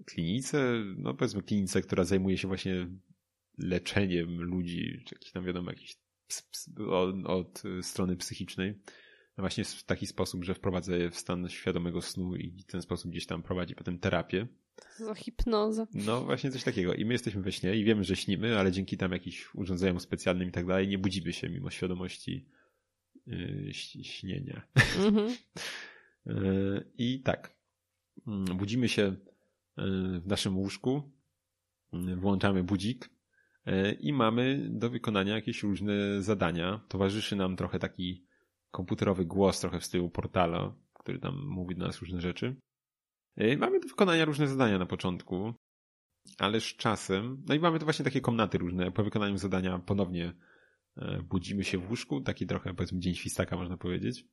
klinice, no powiedzmy klinice, która zajmuje się właśnie leczeniem ludzi, czy jakiś tam wiadomo, jakiś od, od strony psychicznej właśnie w taki sposób, że wprowadza je w stan świadomego snu i w ten sposób gdzieś tam prowadzi potem terapię. Za hipnoza. No właśnie coś takiego. I my jesteśmy we śnie i wiemy, że śnimy, ale dzięki tam jakimś urządzeniom specjalnym i tak dalej nie budzimy się mimo świadomości yy, śnienia. Mhm. yy, (laughs) I tak. Mm, budzimy się yy, w naszym łóżku, yy, włączamy budzik yy, i mamy do wykonania jakieś różne zadania. Towarzyszy nam trochę taki komputerowy głos trochę w stylu portala, który tam mówi do nas różne rzeczy. E, mamy do wykonania różne zadania na początku, ale z czasem, no i mamy to właśnie takie komnaty różne. Po wykonaniu zadania ponownie e, budzimy się w łóżku, taki trochę powiedzmy dzień świstaka można powiedzieć.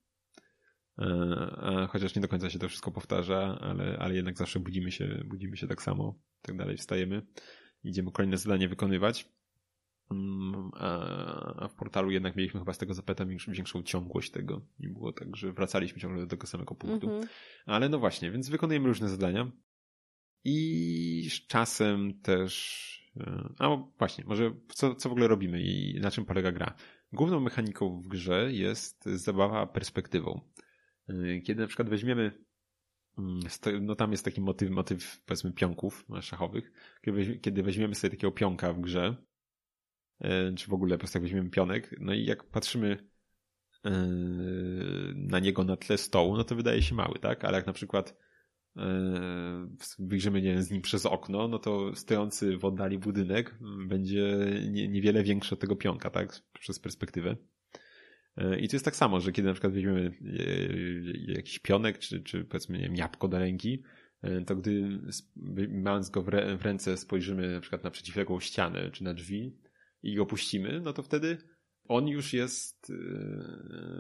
E, chociaż nie do końca się to wszystko powtarza, ale, ale jednak zawsze budzimy się, budzimy się tak samo, tak dalej, wstajemy, idziemy kolejne zadanie wykonywać. A w portalu jednak mieliśmy chyba z tego zapeta większą ciągłość tego. Nie było tak, że wracaliśmy ciągle do tego samego punktu. -hmm. Ale no właśnie, więc wykonujemy różne zadania. I z czasem też. E, a właśnie, może co, co w ogóle robimy i na czym polega gra? Główną mechaniką w grze jest zabawa perspektywą. E, kiedy na przykład weźmiemy mm, no tam jest taki motyw, motyw powiedzmy pionków szachowych. Kiedy weźmiemy sobie takiego pionka w grze, E, czy w ogóle po prostu jak weźmiemy pionek, no i jak patrzymy e, na niego na tle stołu, no to wydaje się mały, tak? Ale jak na przykład wyjrzymy nie wiem, z nim przez okno, no to stojący w oddali budynek będzie niewiele większy od tego pionka, tak? Przez perspektywę. I to jest tak samo, że kiedy na przykład weźmiemy jakiś pionek, czy, czy powiedzmy, nie wiem, jabłko do ręki, to gdy mając go w ręce spojrzymy na przykład na przeciwległą ścianę, czy na drzwi i go puścimy, no to wtedy on już jest y,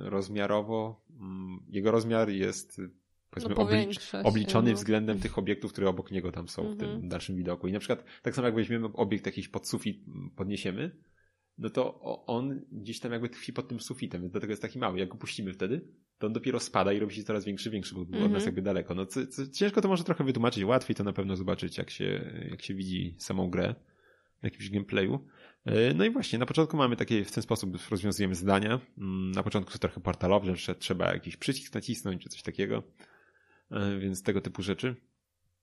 rozmiarowo, mm, jego rozmiar jest powiedzmy no, oblicz, obliczony no. względem tych obiektów, które obok niego tam są w tym mhm. dalszym widoku. I na przykład tak samo jak weźmiemy obiekt jakiś pod sufit, podniesiemy, no to on gdzieś tam jakby tkwi pod tym sufitem, więc dlatego jest taki mały. Jak go puścimy wtedy, to on dopiero spada i robi się coraz większy, większy, bo był od nas mhm. jakby daleko. No ciężko to może trochę wytłumaczyć, łatwiej to na pewno zobaczyć, jak się, jak się widzi samą grę w jakimś gameplayu. E, no i właśnie, na początku mamy takie, w ten sposób rozwiązujemy zadania. Mm, na początku to trochę portalowe, że trzeba jakiś przycisk nacisnąć, czy coś takiego. E, więc tego typu rzeczy.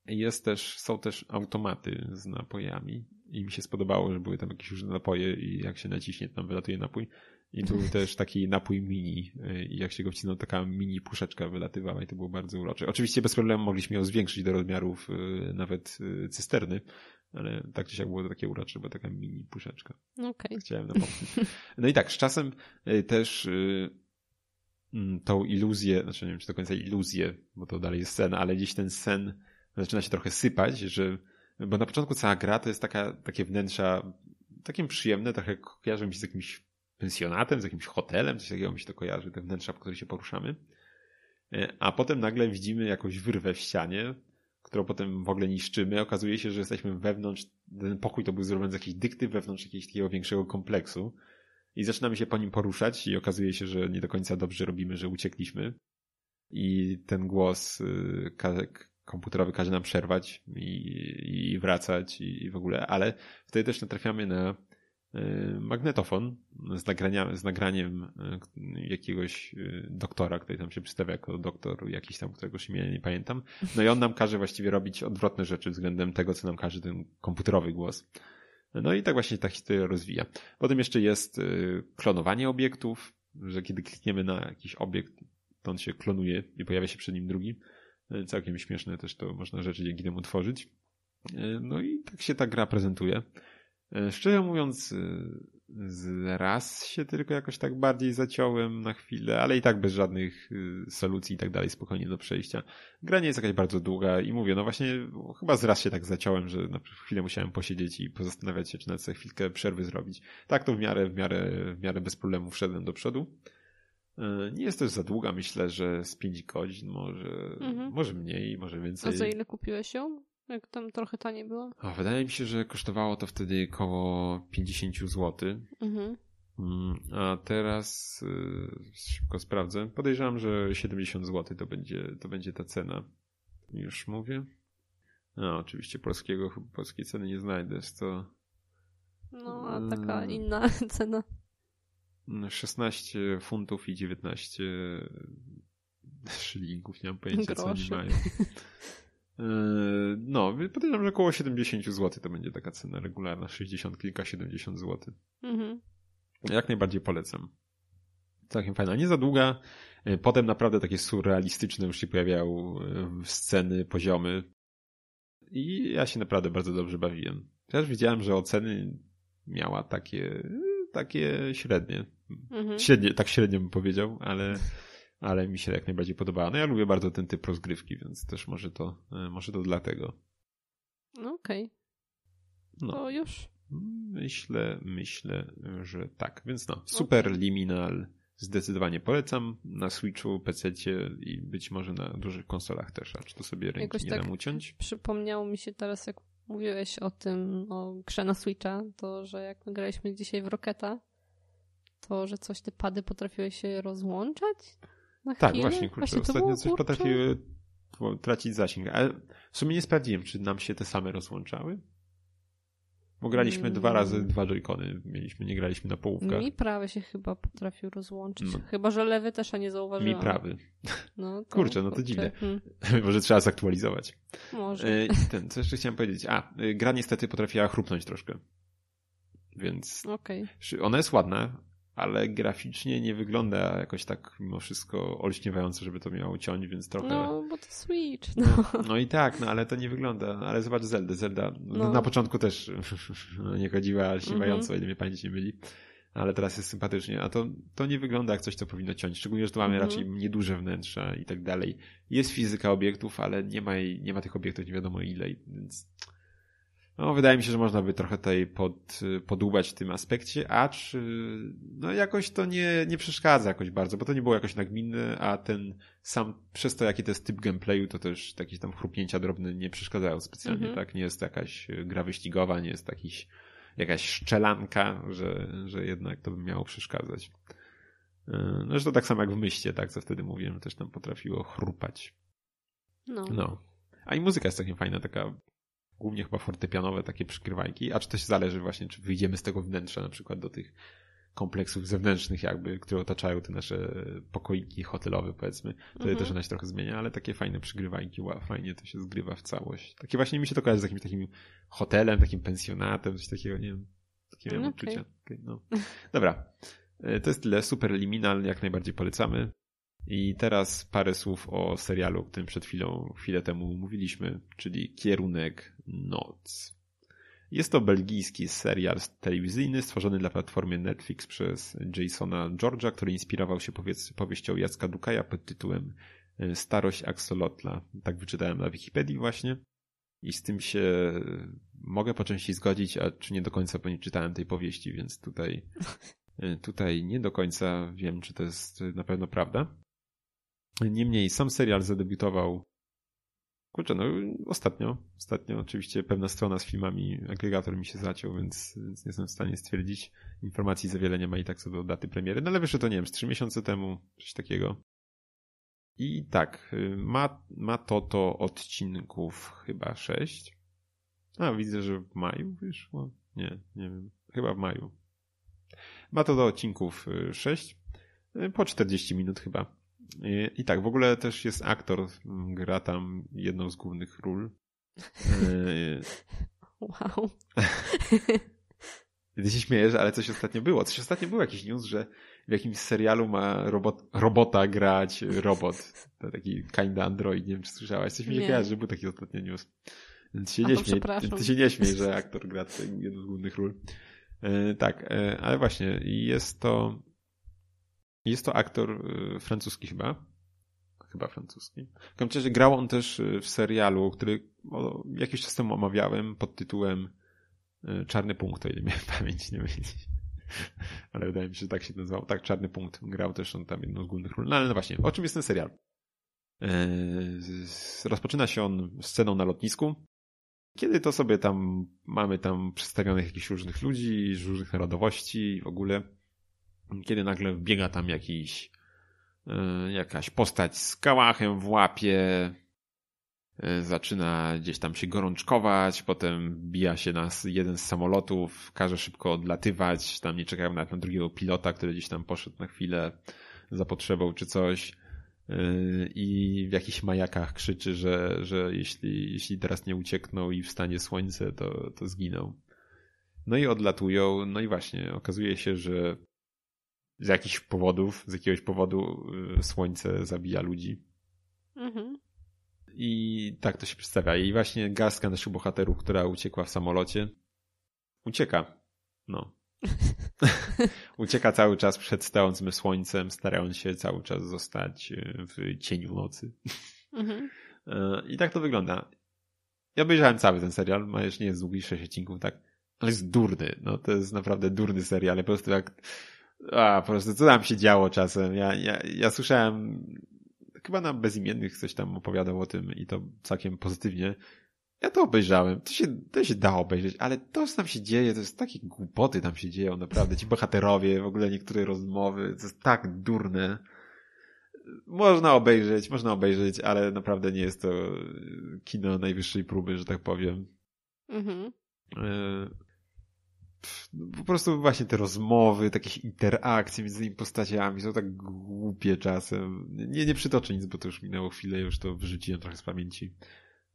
Jest też, są też automaty z napojami i mi się spodobało, że były tam jakieś różne napoje i jak się naciśnie, tam wylatuje napój. I był (laughs) też taki napój mini e, i jak się go wcinał, taka mini puszeczka wylatywała i to było bardzo urocze. Oczywiście bez problemu mogliśmy ją zwiększyć do rozmiarów nawet cysterny, ale tak czy siak było to takie urocze, bo taka mini puszeczka. Okay. Chciałem napomnieć. No i tak, z czasem y, też y, mm, tą iluzję, znaczy nie wiem, czy do końca iluzję, bo to dalej jest sen, ale gdzieś ten sen zaczyna się trochę sypać, że, bo na początku cała gra to jest taka, takie wnętrza, takie przyjemne, trochę kojarzy mi się z jakimś pensjonatem, z jakimś hotelem, coś takiego mi się to kojarzy, te wnętrza, po których się poruszamy. Y, a potem nagle widzimy jakąś wyrwę w ścianie, którą potem w ogóle niszczymy. Okazuje się, że jesteśmy wewnątrz, ten pokój to był zrobiony z jakiejś dykty wewnątrz jakiegoś takiego większego kompleksu. I zaczynamy się po nim poruszać i okazuje się, że nie do końca dobrze robimy, że uciekliśmy. I ten głos y, komputerowy każe nam przerwać i, i wracać i w ogóle, ale wtedy też natrafiamy na magnetofon z, nagrania, z nagraniem y, jakiegoś y, doktora, który tam się przedstawia jako doktor jakiś tam, którego imienia nie pamiętam. No i on nam każe właściwie robić odwrotne rzeczy względem tego, co nam każe ten komputerowy głos. No i tak właśnie ta historia rozwija. Potem jeszcze jest klonowanie obiektów, że kiedy klikniemy na jakiś obiekt, to on się klonuje i pojawia się przed nim drugi. Całkiem śmieszne też to można rzeczy dzięki temu tworzyć. No i tak się ta gra prezentuje. E, szczerze mówiąc, e, raz się tylko jakoś tak bardziej zaciąłem na chwilę, ale i tak bez żadnych e, solucji i tak dalej, spokojnie do przejścia. Gra nie jest jakaś bardzo długa i mówię, no właśnie chyba z raz się tak zaciąłem, że na chwilę musiałem posiedzieć i pozastanawiać się, czy na sobie chwilkę przerwy zrobić. Tak to w miarę, w miarę, w miarę bez problemu wszedłem do przodu. Nie jest też za długa, myślę, że z 5 godzin, może, mhm. może mniej, może więcej. A za ile kupiłeś ją? Jak tam trochę taniej było? O, wydaje mi się, że kosztowało to wtedy około 50 zł. Mhm. Mm, a teraz y, szybko sprawdzę. Podejrzewam, że 70 zł to będzie, to będzie ta cena. Już mówię. No, oczywiście polskiego, polskiej ceny nie znajdę. Jest to. No, a taka mm. inna (laughs) cena. 16 funtów i 19 (laughs) szylingów. Nie mam pojęcia, Groszy. co oni mają. (laughs) Yy, no, podejrzewam, że około 70 zł to będzie taka cena regularna, 60 kilka, 70 zł. Mhm. Jak najbardziej polecam. Całkiem fajna, nie za długa. Yy, potem naprawdę takie surrealistyczne już się pojawiają yy, sceny, poziomy. I ja się naprawdę bardzo dobrze bawiłem. Też widziałem, że oceny miała takie, takie średnie. Mhm. Średnie, tak średnio bym powiedział, ale (laughs) ale mi się jak najbardziej podobała. No ja lubię bardzo ten typ rozgrywki, więc też może to, e, może to dlatego. No okej. Okay. No. To już? Myślę, myślę, że tak. Więc no, super okay. liminal. Zdecydowanie polecam na Switchu, PC i być może na dużych konsolach też, a czy to sobie ręki Jakoś nie tak dam uciąć. Przypomniało mi się teraz, jak mówiłeś o tym, o grze na Switcha, to, że jak graliśmy dzisiaj w Rocketa, to, że coś te pady potrafiły się rozłączać? Na tak, właśnie, kurczę, właśnie ostatnio coś kurczę? potrafiły tracić zasięg, ale w sumie nie sprawdziłem, czy nam się te same rozłączały. Bo graliśmy hmm. dwa razy dwa joycony, mieliśmy, nie graliśmy na połówkach. Mi prawy się chyba potrafił rozłączyć. No. Chyba, że lewy też, a nie zauważyłam. Mi prawy. No, to, kurczę, no to kurczę. dziwne. (laughs) Hmm. Może trzeba zaktualizować. Może. E, ten, co jeszcze chciałem powiedzieć? A, e, gra niestety potrafiła chrupnąć troszkę. Więc okay. ona jest ładna, ale graficznie nie wygląda jakoś tak mimo wszystko olśniewająco, żeby to miało ciąć, więc trochę... No, bo to Switch, no. (laughs) No i tak, no ale to nie wygląda. Ale zobacz Zelda. Zelda no. na początku też (laughs) no, nie chodziła, ale śniewająco, mm -hmm. o ile mnie pamięć nie myli. Ale teraz jest sympatycznie. A to, to nie wygląda jak coś, co powinno ciąć. Szczególnie, że tu mamy mm -hmm. raczej nieduże wnętrza i tak dalej. Jest fizyka obiektów, ale nie ma, nie ma tych obiektów nie wiadomo ile, więc no, wydaje mi się, że można by trochę tutaj pod, podłubać w tym aspekcie, acz no jakoś to nie, nie przeszkadza jakoś bardzo, bo to nie było jakoś nagminne, a ten sam, przez to jaki to jest typ gameplayu, to też jakieś tam chrupnięcia drobne nie przeszkadzają specjalnie, mhm. tak? Nie jest to jakaś gra wyścigowa, nie jest jakiś, jakaś szczelanka, że, że jednak to by miało przeszkadzać. No, zresztą tak samo jak w myślie, tak, co wtedy mówiłem, też tam potrafiło chrupać. No. no. A i muzyka jest całkiem fajna, taka głównie chyba fortepianowe takie przykrywajki, a czy to się zależy właśnie, czy wyjdziemy z tego wnętrza na przykład do tych kompleksów zewnętrznych jakby, które otaczają te nasze pokoiki hotelowe powiedzmy. Wtedy mhm. też ona się trochę zmienia, ale takie fajne przygrywajki, wow, fajnie to się zgrywa w całość. Takie właśnie mi się to kojarzy z jakimś takim hotelem, takim pensjonatem, coś takiego, nie wiem, takie miałem okay. uczucia. Okay, no. Dobra, e, to jest tyle, super liminal, jak najbardziej polecamy. I teraz parę słów o serialu, o którym przed chwilą, chwilę temu mówiliśmy, czyli Kierunek Noc. Jest to belgijski serial telewizyjny stworzony dla platformy Netflix przez Jasona George'a, który inspirował się powieścią Jacka Dukaja pod tytułem e, Starość Axolotla. Tak wyczytałem na Wikipedii właśnie. I z tym się mogę po części zgodzić, a czy nie do końca, bo nie czytałem tej powieści, więc tutaj, e, tutaj nie do końca wiem, czy to jest na pewno prawda. Niemniej sam serial zadebiutował kurczę, no ostatnio, ostatnio oczywiście pewna strona z filmami, agregator mi się zaciął, więc, więc nie jestem w stanie stwierdzić. Informacji za wiele nie ma i tak co do daty premiery, no ale wyszło to, nie wiem, z trzy miesiące temu, coś takiego. I tak, y, ma, ma to to odcinków chyba sześć. A, widzę, że w maju wyszło. Nie, nie wiem. Chyba w maju. Ma to do odcinków y, sześć. Y, po 40 minut chyba. I, I, tak, w ogóle też jest aktor, gra tam jedną z głównych ról. (laughs) Wow. (laughs) Ty się śmiejesz, ale coś ostatnio było. Coś ostatnio było jakiś news, że w jakimś serialu ma robot, robota grać robot. To taki kinda android, nie wiem czy słyszałaś. Coś mi się kojarzy, że był taki ostatnio news. Więc się nie śmiej. Ty się nie śmiej, że aktor gra jedną z głównych ról. E, tak, e, ale właśnie jest to jest to aktor y, francuski chyba. Chyba francuski. W każdym razie grał on też y, w serialu, który jakiś czas temu omawiałem pod tytułem y, Czarny Punkt, o ile miałem (laughs) pamięć nie mylić. Ale wydaje mi się, że tak się nazywał. Tak, Czarny Punkt. Grał też on tam jedną z głównych ról. No ale no właśnie, o czym jest ten serial? Rozpoczyna się on sceną na lotnisku, kiedy to sobie tam mamy tam przedstawionych jakichś różnych ludzi, różnych narodowości w ogóle kiedy nagle wbiega tam jakiś e, jakaś postać z kałachem w łapie, e, zaczyna gdzieś tam się gorączkować, potem bija się nas jeden z samolotów, każe szybko odlatywać, tam nie czekają nawet na drugiego pilota, który gdzieś tam poszedł na chwilę za potrzebą czy coś e, i w jakichś majakach krzyczy, że, że jeśli, jeśli teraz nie uciekną i wstanie słońce, to, to zginą. No i odlatują, no i właśnie okazuje się, że z jakichś powodów, z jakiegoś powodu y, słońce zabija ludzi. Mhm. I tak to się przedstawia. I właśnie garstka naszych bohaterów, która uciekła w samolocie, ucieka. No. (laughs) (laughs) ucieka cały czas przed stojącym słońcem, starając się cały czas zostać y, w cieniu nocy. Mhm. Y, (laughs) I tak to wygląda. Ja obejrzałem cały ten serial, ma jeszcze nie jest długi, 6 odcinków, tak? Ale jest durny. No to jest naprawdę durny serial. Po prostu jak a, po prostu co tam się działo czasem. Ja, ja, ja słyszałem, chyba na bezimiennych coś tam opowiadał o tym i to całkiem pozytywnie. Ja to obejrzałem, to się, to się da obejrzeć, ale to, co tam się dzieje, to jest takie głupoty tam się dzieją, naprawdę. Ci bohaterowie, w ogóle niektóre rozmowy, to jest tak durne. Można obejrzeć, można obejrzeć, ale naprawdę nie jest to kino najwyższej próby, że tak powiem. Mhm. Po prostu właśnie te rozmowy, takie interakcje między tymi postaciami są tak głupie czasem. Nie, nie przytoczę nic, bo to już minęło chwilę, już to wyrzuciłem trochę z pamięci,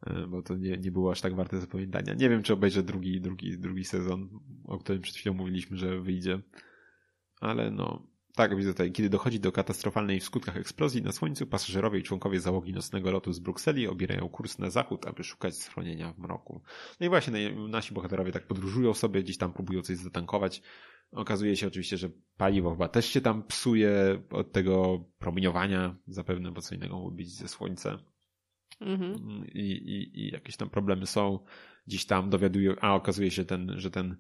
e, bo to nie, nie było aż tak warte zapamiętania. Nie wiem, czy obejrzę drugi, drugi, drugi sezon, o którym przed chwilą mówiliśmy, że wyjdzie. ale no, tak, widzę tutaj, kiedy dochodzi do katastrofalnej w skutkach eksplozji na Słońcu, pasażerowie i członkowie załogi nocnego lotu z Brukseli obierają kurs na zachód, aby szukać schronienia w mroku. No i właśnie nasi bohaterowie tak podróżują sobie, gdzieś tam próbują coś zatankować. Okazuje się oczywiście, że paliwo chyba też się tam psuje od tego promieniowania zapewne, bo co innego mógł być ze Słońca. Mhm. I, i, I jakieś tam problemy są. Gdzieś tam dowiadują, a okazuje się ten, że ten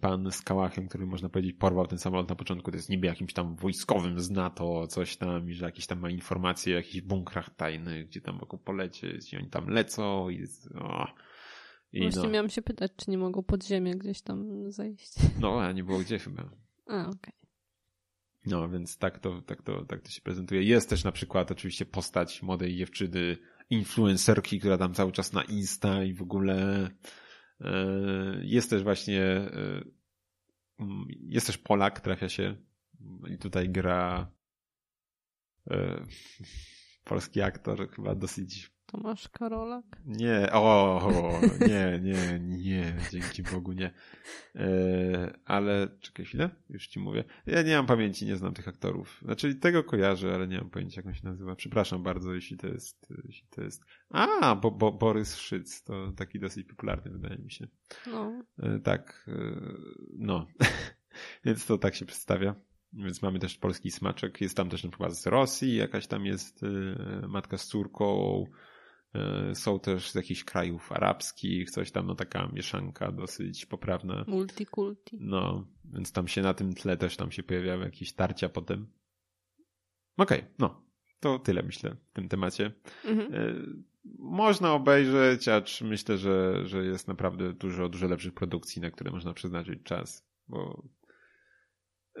pan z Kałachem, który można powiedzieć porwał ten samolot na początku, to jest niby jakimś tam wojskowym z NATO, coś tam, i że jakieś tam ma informacje o jakichś bunkrach tajnych, gdzie tam mogą polecieć i oni tam lecą i... O. I Właśnie no. miałam się pytać, czy nie mogą pod ziemię gdzieś tam zejść. No, a nie było gdzie chyba. A, okej. Okay. No, więc tak to, tak, to, tak to się prezentuje. Jest też na przykład oczywiście postać młodej dziewczyny, influencerki, która tam cały czas na Insta i w ogóle jest też właśnie, e, mm, jest też Polak, trafia się i tutaj gra e, (laughs) polski aktor, chyba dosyć Tomasz Karolak? Nie, o, nie, nie, nie, dzięki Bogu nie. E, ale czekaj chwilę, już ci mówię. Ja nie mam pamięci, nie znam tych aktorów. Znaczy tego kojarzę, ale nie mam pojęcia jak on się nazywa. Przepraszam bardzo, jeśli to jest, jeśli to jest... A, bo, bo Borys Szyc, to taki dosyć popularny wydaje mi się. No. E, tak, e, no. (laughs) Więc to tak się przedstawia. Więc mamy też polski smaczek. Jest tam też na przykład z Rosji, jakaś tam jest matka z córką, są też z jakichś krajów arabskich, coś tam, no taka mieszanka dosyć poprawna. Multikulti. No, więc tam się na tym tle też tam się pojawiały jakieś tarcia potem. Okej, okay, no. To tyle myślę w tym temacie. Mhm. E, można obejrzeć, acz myślę, że, że jest naprawdę dużo, dużo lepszych produkcji, na które można przeznaczyć czas, bo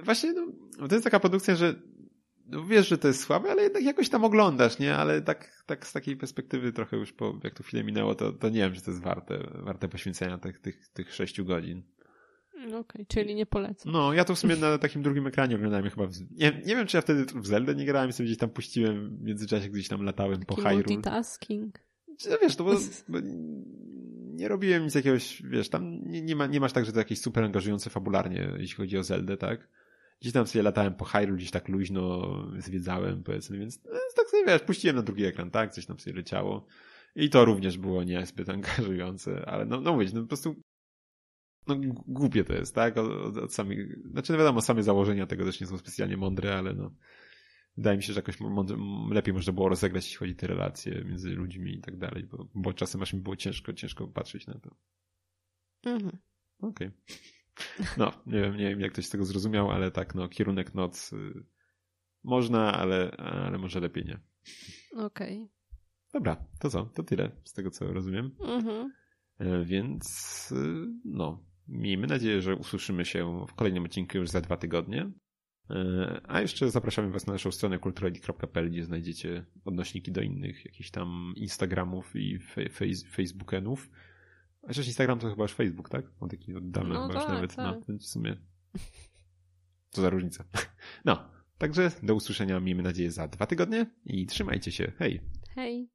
właśnie no, to jest taka produkcja, że no wiesz, że to jest słabe, ale jednak jakoś tam oglądasz, nie? Ale tak, tak z takiej perspektywy trochę już po, jak to chwilę minęło, to, to nie wiem, że to jest warte, warte poświęcenia tych, tych, tych sześciu godzin. No okej, okay, czyli nie polecam. No, ja to w sumie (laughs) na takim drugim ekranie oglądałem chyba. W... Nie, nie wiem, czy ja wtedy w Zelda nie grałem, sobie gdzieś tam puściłem, w międzyczasie gdzieś tam latałem Taki po Hyrule. multitasking. No wiesz, to bo, (laughs) bo nie robiłem nic jakiegoś, wiesz, tam nie, nie, ma, nie masz tak, że to jakieś super angażujące fabularnie, jeśli chodzi o Zeldę, tak? Gdzieś tam sobie latałem po Hyrule, gdzieś tak luźno zwiedzałem, powiedzmy, więc no, tak sobie, wiesz, puściłem na drugi ekran, tak? Coś tam sobie leciało. I to również było niezbyt (laughs) angażujące, ale no, no mówić, no po prostu no głupie to jest, tak? Od, od samych, znaczy no wiadomo, same założenia tego też nie są specjalnie mądre, ale no wydaje mi się, że jakoś mądre, lepiej można było rozegrać, jeśli chodzi o te relacje między ludźmi i tak dalej, bo, bo czasem aż mi było ciężko, ciężko patrzeć na to. Mhm. Okej. Okay. No, nie wiem, nie wiem jak ktoś z tego zrozumiał, ale tak, no, kierunek noc y, można, ale, ale może lepiej nie. Okej. Okay. Dobra, to co? To tyle z tego, co rozumiem. Mhm. E, więc, y, no, miejmy nadzieję, że usłyszymy się w kolejnym odcinku już za dwa tygodnie. E, a jeszcze zapraszamy Was na naszą stronę kulturali.pl, gdzie znajdziecie odnośniki do innych jakichś tam Instagramów i Facebookenów. A jeszcze Instagram to chyba już Facebook, tak? On taki oddany no chyba tak, już nawet. Tak. No, więc w sumie. Co za różnica. (laughs) No, także do usłyszenia, miejmy nadzieję, za dwa tygodnie i trzymajcie się. Hej! Hej!